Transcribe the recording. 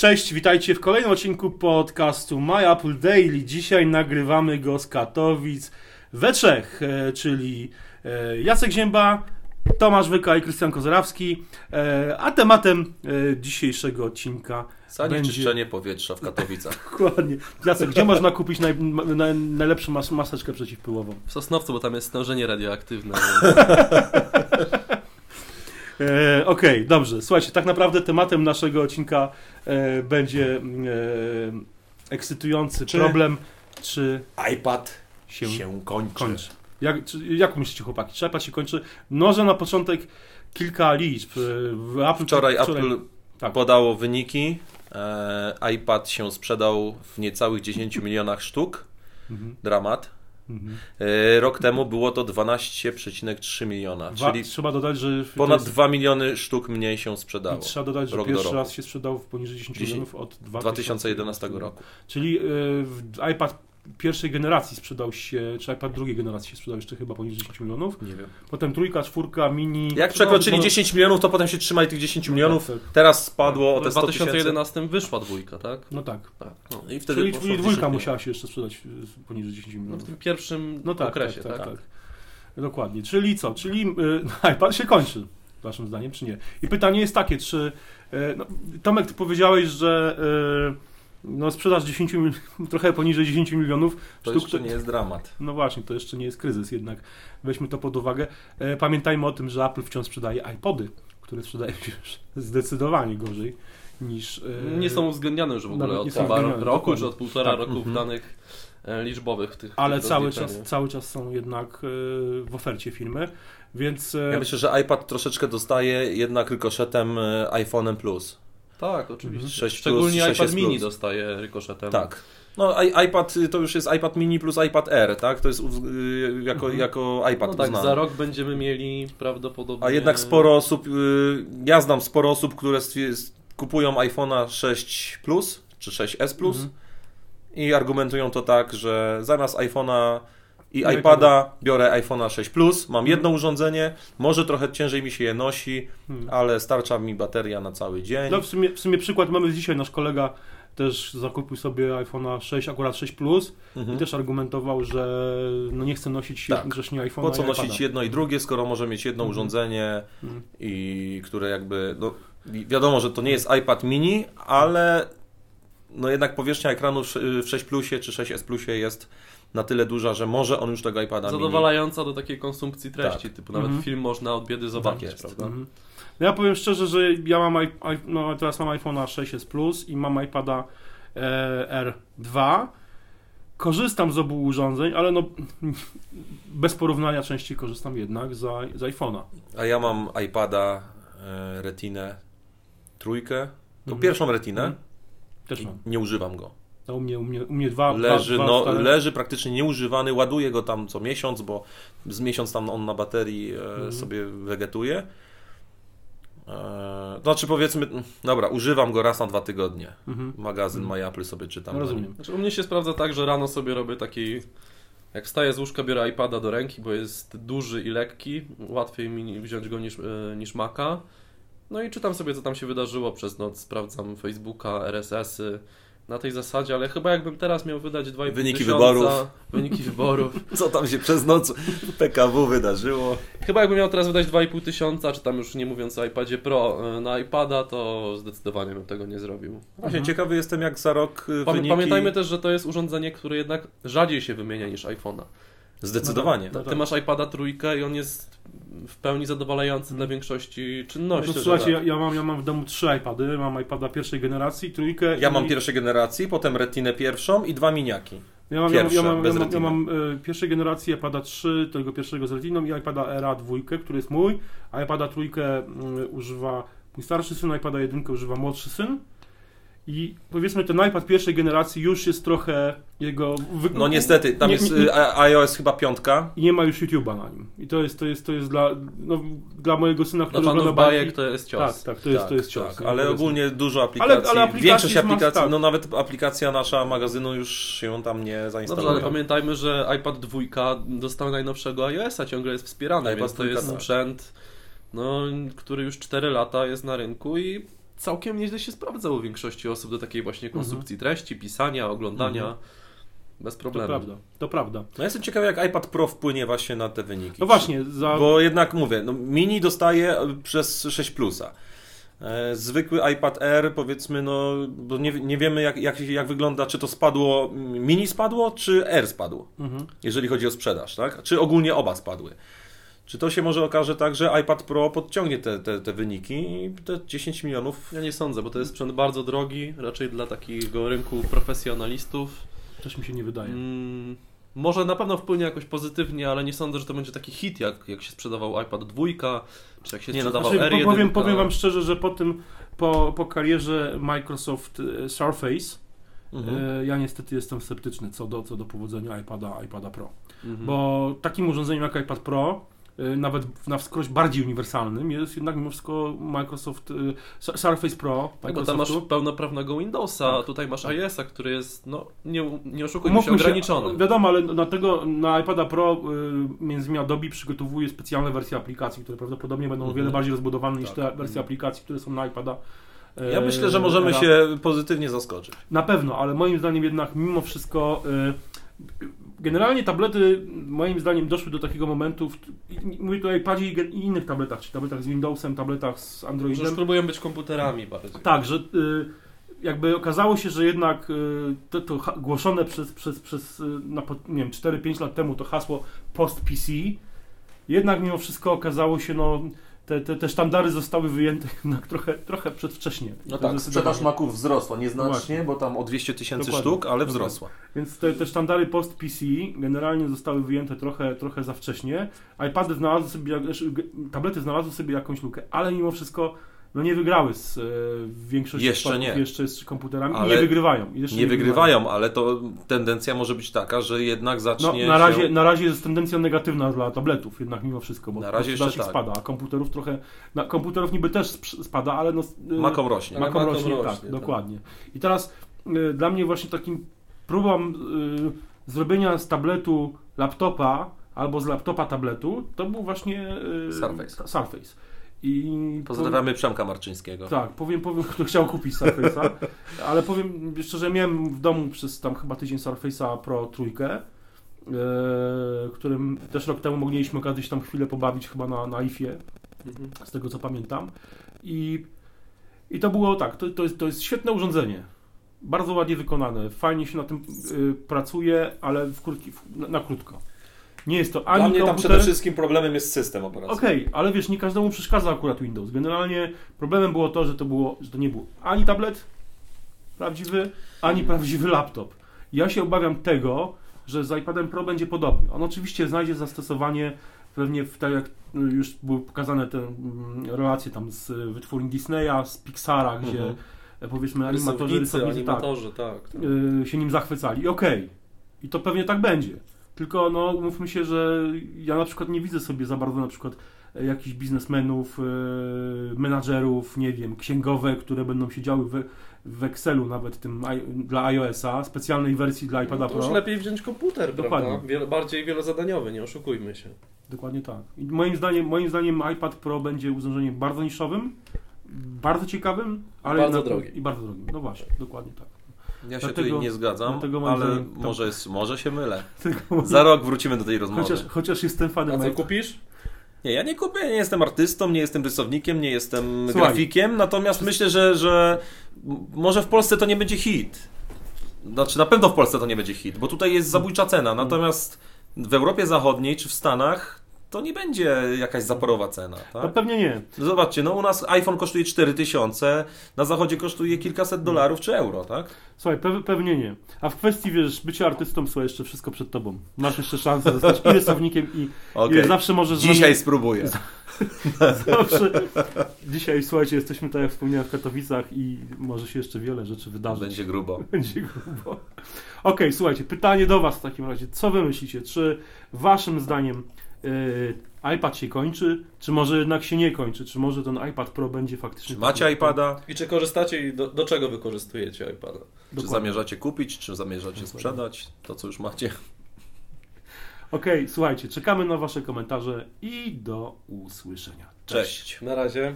Cześć, witajcie w kolejnym odcinku podcastu My Apple Daily. Dzisiaj nagrywamy go z Katowic we trzech, e, czyli e, Jacek Zięba, Tomasz Wyka i Krystian Kozerawski. E, A tematem dzisiejszego odcinka Zanieczyszczenie powietrza w Katowicach. Dokładnie. Jacek, gdzie można kupić naj, naj, najlepszą mas maseczkę przeciwpyłową? W Sosnowcu, bo tam jest stężenie radioaktywne. E, Okej, dobrze. Słuchajcie, tak naprawdę tematem naszego odcinka e, będzie e, ekscytujący Czy- problem, czy iPad się, się, kończy. kończy. Jak, czy, jak myślicie, chłopaki? Czy iPad się kończy? Może na początek kilka liczb. E, Apple, Wczoraj Apple tak. podało wyniki. E, iPad się sprzedał w niecałych 10 milionach sztuk. Mhm, Dramat. Mhm. E, rok temu było to 12,3 miliona, Dwa, czyli trzeba dodać, że ponad jest, 2 miliony sztuk mniej się sprzedało. i trzeba dodać, że pierwszy roku. raz się sprzedał w poniżej 10 10 milionów od 2011 roku. Czyli e, w- iPad pierwszej generacji sprzedał się, czy iPad drugiej generacji się sprzedał jeszcze chyba poniżej 10 milionów. Nie wiem. Potem trójka, czwórka, mini. Jak przekroczyli no, 10 milionów, to potem się trzymali tych 10 milionów. Tak, tak. Teraz spadło o W te 100 tysięcy. 2011 wyszła dwójka, tak? No tak. Tak. No i wtedy Czyli, w dwójka dyszek. musiała się jeszcze sprzedać poniżej 10 No w milionów. tym pierwszym No tak, okresie, tak, tak? tak, tak. Dokładnie. Czyli co? Czyli y, iPad się kończy, waszym zdaniem, czy nie? I pytanie jest takie, czy... Y, no, Tomek, ty powiedziałeś, że y, no, sprzedaż 10, mil- trochę poniżej 10 milionów To sztuk... jeszcze nie jest dramat. No właśnie, to jeszcze nie jest kryzys jednak. Weźmy to pod uwagę. E, Pamiętajmy o tym, że Apple wciąż sprzedaje iPody, które sprzedają się już zdecydowanie gorzej niż... e, Nie są uwzględniane już w ogóle od uwzględniane, roku, dokładnie. czy od półtora Tak, roku mhm. w danych e, liczbowych tych Ale tych cały czas, cały czas są jednak e, w ofercie firmy, więc... e, Ja myślę, że iPad troszeczkę dostaje jednak rykoszetem e, iPhone'em Plus. Tak, oczywiście. Mhm. 6 Szczególnie plus, iPad 6S mini dostaje rykoszetem. Tak. No i- iPad y, to już jest iPad mini plus iPad Air, tak? To jest y, jako, Mhm. jako iPad No tak, uznany. za rok będziemy mieli prawdopodobnie... A jednak sporo osób, y, ja znam sporo osób, które kupują iPhone'a 6 Plus czy 6S Plus Mhm. i argumentują to tak, że zamiast iPhone'a i No, iPada biorę iPhone'a 6 Plus, mam jedno urządzenie, może trochę ciężej mi się je nosi, hmm. ale starcza mi bateria na cały dzień. No w sumie, w sumie przykład mamy dzisiaj, nasz kolega też zakupił sobie iPhone'a 6, akurat 6 Plus Mhm. i też argumentował, że no nie chce nosić Tak. jednocześnie iPhone'a Po co nosić jedno i drugie, skoro może mieć jedno Mhm. urządzenie Mhm. i które jakby, no wi- wiadomo, że to nie jest iPad mini, ale no jednak powierzchnia ekranu w sz- w 6 Plusie czy 6S Plusie jest na tyle duża, że może on już tego iPada mini. Zadowalająca do takiej konsumpcji treści, Tak. typu nawet Mhm. film można od biedy zobaczyć, jest. prawda? Mhm. No ja powiem szczerze, że ja mam, i- i- no teraz mam iPhone'a 6s Plus i mam iPada e, R2. Korzystam z obu urządzeń, ale no bez porównania częściej korzystam jednak za, z iPhone'a. A ja mam iPada e, Retinę trójkę, to Mhm. pierwszą Retinę Mhm. Też mam. nie używam go. No, u, mnie, u, mnie, u mnie dwa, Leży, dwa, dwa no, stare- leży praktycznie nieużywany, ładuję go tam co miesiąc, bo z miesiąc tam on na baterii e, Mhm. sobie wegetuje. E, znaczy powiedzmy, dobra, używam go raz na dwa tygodnie. Mhm. Magazyn Mhm. My Apple sobie czytam. No, na rozumiem. Znaczy, u mnie się sprawdza tak, że rano sobie robię taki. Jak wstaję z łóżka, biorę iPada do ręki, bo jest duży i lekki. Łatwiej mi wziąć go niż, e, niż Maca. No i czytam sobie, co tam się wydarzyło przez noc. Sprawdzam Facebooka, RSS-y. Na tej zasadzie, ale chyba jakbym teraz miał wydać 2,5 Wyniki tysiąca, wyborów. Wyniki wyborów. Co tam się przez noc PKW wydarzyło? Chyba jakbym miał teraz wydać 2,5 tysiąca, czy tam już nie mówiąc o iPadzie Pro e, na iPada, to zdecydowanie bym tego nie zrobił. Właśnie Mhm. ciekawy jestem jak za rok Pamię- wyniki... Pamiętajmy też, że to jest urządzenie, które jednak rzadziej się wymienia niż iPhone'a. Zdecydowanie. No Ty tak. masz iPada trójkę i on jest w pełni zadowalający dla większości czynności. No, Myślę, że słuchajcie, ja, tak. ja, mam, ja mam w domu trzy iPady. Mam iPada pierwszej generacji, trójkę. Ja i... mam pierwszej generacji, potem Retinę pierwszą i dwa miniaki. Ja mam, ja mam, ja pierwsze, mam, ja bez mam, ja mam e, pierwszej generacji iPada 3, tego pierwszego z Retiną i iPada Era 2, który jest mój, a iPada trójkę mm, używa mój starszy syn, iPada 1 używa młodszy syn. I powiedzmy ten iPad pierwszej generacji już jest trochę jego... Wy... No niestety, tam nie, jest nie, y, nie, a- iOS chyba piątka. I nie ma już YouTube'a na nim. I to jest, to jest, to jest dla, no, dla mojego syna, Dla który fanów ogląda bajek bajki. to jest cios. Tak, tak, to jest, tak, to jest cios. tak, nie? ale Powiedzmy. ogólnie dużo aplikacji. Ale- ale aplikacji Większość mas- aplikacji, tak. no nawet aplikacja nasza magazynu już się tam nie Dobrze, zainstaluje. ale pamiętajmy, że iPad 2 dostał najnowszego iOS-a, ciągle jest wspierany, iPad więc to jest 2, tak. sprzęt, no, który już 4 lata jest na rynku i całkiem nieźle się sprawdzał u większości osób do takiej właśnie konsumpcji treści, pisania, oglądania. Mhm. Bez To problemu. prawda, to prawda. No ja jestem ciekawy, jak iPad Pro wpłynie właśnie na te wyniki. No właśnie, za... Bo jednak mówię, no mini dostaje przez 6 plusa. E, Zwykły iPad Air, powiedzmy, no, bo nie, nie wiemy jak, jak, jak wygląda, czy to spadło, mini spadło, czy Air spadło, Mhm. jeżeli chodzi o sprzedaż, tak? Czy ogólnie oba spadły. Czy to się może okaże tak, że iPad Pro podciągnie te, te, te wyniki i te 10 milionów Ja nie sądzę, bo to jest sprzęt bardzo drogi, raczej dla takiego rynku profesjonalistów. Też mi się nie wydaje. Mm, może na pewno wpłynie jakoś pozytywnie, ale nie sądzę, że to będzie taki hit, jak, jak się sprzedawał iPad 2, czy jak się Nie, no, sprzedawał Znaczy, R1. po- powiem, powiem wam szczerze, że po tym, po, po karierze Microsoft e, Surface, Mhm. e, ja niestety jestem sceptyczny co do, co do powodzenia iPada, iPada Pro. Mhm. Bo takim urządzeniem jak iPad Pro, nawet w- na wskroś bardziej uniwersalnym, jest jednak mimo wszystko Microsoft Su- Surface Pro. Tak, bo tam masz pełnoprawnego Windowsa, a Tak. tutaj masz iOS-a, który jest, no, nie, nie oszukujmy się, Umówmy się, ograniczony. wiadomo, ale na tego, na iPada Pro y, między innymi Adobe przygotowuje specjalne wersje aplikacji, które prawdopodobnie będą o Mhm. wiele bardziej rozbudowane niż Tak. te wersje aplikacji, które są na iPada. Ja myślę, że możemy się pozytywnie zaskoczyć. Na pewno, ale moim zdaniem jednak mimo wszystko y, generalnie tablety moim zdaniem doszły do takiego momentu, w, mówię tu o iPadzie i, innych tabletach, czy tabletach z Windowsem, tabletach z Że Androidem. już próbują być komputerami bardziej. Tak, że y, jakby okazało się, że jednak y, to, to głoszone przez, przez, przez y, na, nie wiem, 4-5 lat temu to hasło post-PC, jednak mimo wszystko okazało się, no te, te, te sztandary zostały wyjęte jednak trochę, trochę przedwcześnie. No tak, sprzedaż Maców wzrosła nieznacznie, Właśnie. bo tam o 200 tysięcy sztuk, ale Dokładnie. wzrosła. Więc te, te sztandary post-PC generalnie zostały wyjęte trochę, trochę za wcześnie. iPady znalazły sobie, znaczy, tablety znalazły sobie jakąś lukę, ale mimo wszystko no nie wygrały z e, większości Jeszcze nie. jeszcze z komputerami i Ale nie wygrywają. I jeszcze Nie wygrywają, ale to tendencja może być taka, że jednak No, zacznie na, razie, się... na razie jest tendencja negatywna dla tabletów, jednak mimo wszystko, bo Na razie jeszcze tak. spada, a komputerów trochę, na, komputerów niby też spada, ale no, y, Makom rośnie. Ma- Makom Makom rośnie, rośnie, tak, tak. dokładnie. I teraz y, dla mnie właśnie takim próbą y, zrobienia z tabletu laptopa albo z laptopa tabletu, to był właśnie y, Surface. ta- Surface. I Pozdrawiamy Przemka Marczyńskiego. tak, powiem, powiem, kto chciał kupić Surface'a, ale powiem szczerze, miałem w domu przez tam chyba tydzień Surface'a Pro trójkę, e, którym też rok temu mogliśmy się tam chwilę pobawić chyba na, na IFie, Mhm. z tego co pamiętam. I, i to było tak, to, to, jest, to jest świetne urządzenie. Bardzo ładnie wykonane, fajnie się na tym y, pracuje, ale w krótki, w, na, na krótko. Nie jest to ani Dla mnie tam komputer... przede wszystkim problemem jest system operacyjny. Okej, ale wiesz, nie każdemu przeszkadza akurat Windows. Generalnie problemem było to, że to, było, że to nie był ani tablet prawdziwy, ani prawdziwy laptop. Ja się obawiam tego, że z iPadem Pro będzie podobnie. On oczywiście znajdzie zastosowanie pewnie w tak jak już były pokazane te mm, relacje tam z wytwórni Disneya, z Pixara, gdzie Mhm. powiedzmy animatorzy, Rysownicy, tak, animatorzy, tak. tak. y, się nim zachwycali. I okej. I to pewnie tak będzie. Tylko no umówmy się, że ja na przykład nie widzę sobie za bardzo na przykład e, jakichś biznesmenów, y, menadżerów, nie wiem, księgowe, które będą siedziały w, w Excelu nawet tym dla iOS-a, specjalnej wersji dla iPada No to już Pro. lepiej wziąć komputer, Dokładnie. prawda? Wiele, bardziej wielozadaniowy, nie oszukujmy się. Dokładnie tak. I moim zdaniem, moim zdaniem iPad Pro będzie urządzeniem bardzo niszowym, bardzo ciekawym, ale Bardzo jednak- drogim. I bardzo drogim. No właśnie, dokładnie tak. Ja się Dlatego- tutaj nie zgadzam, ale zdaniem tam- może, jest, może się mylę. Za rok wrócimy do tej rozmowy. Chociaż, chociaż jestem A fanem co iPada. kupisz? Nie, ja nie kupię, nie jestem artystą, nie jestem rysownikiem, nie jestem Słuchaj. grafikiem, natomiast myślę, że, że może w Polsce to nie będzie hit. Znaczy na pewno w Polsce to nie będzie hit, bo tutaj jest zabójcza cena, natomiast w Europie Zachodniej czy w Stanach to nie będzie jakaś zaporowa cena. No Tak? pewnie nie. Zobaczcie, no u nas iPhone kosztuje 4000, na zachodzie kosztuje kilkaset dolarów czy euro, tak? Słuchaj, pe pewnie nie. A w kwestii, wiesz, bycia artystą, słuchaj, jeszcze wszystko przed tobą. Masz jeszcze szansę zostać i rysownikiem i, Okej. i zawsze możesz... Dzisiaj spróbuję. Zawsze. Dzisiaj, słuchajcie, jesteśmy tak jak wspomniałem w Katowicach i może się jeszcze wiele rzeczy wydarzyć. Będzie grubo. Będzie grubo. Okej, słuchajcie, pytanie do Was w takim razie. Co Wy myślicie? Czy Waszym zdaniem iPad się kończy, czy może jednak się nie kończy? Czy może ten iPad Pro będzie faktycznie... Czy macie iPada? I czy korzystacie i do, do czego wykorzystujecie iPada? Czy Dokładnie. zamierzacie kupić, czy zamierzacie sprzedać to, co już macie? Okej, słuchajcie, czekamy na Wasze komentarze i do usłyszenia. Cześć. Na razie.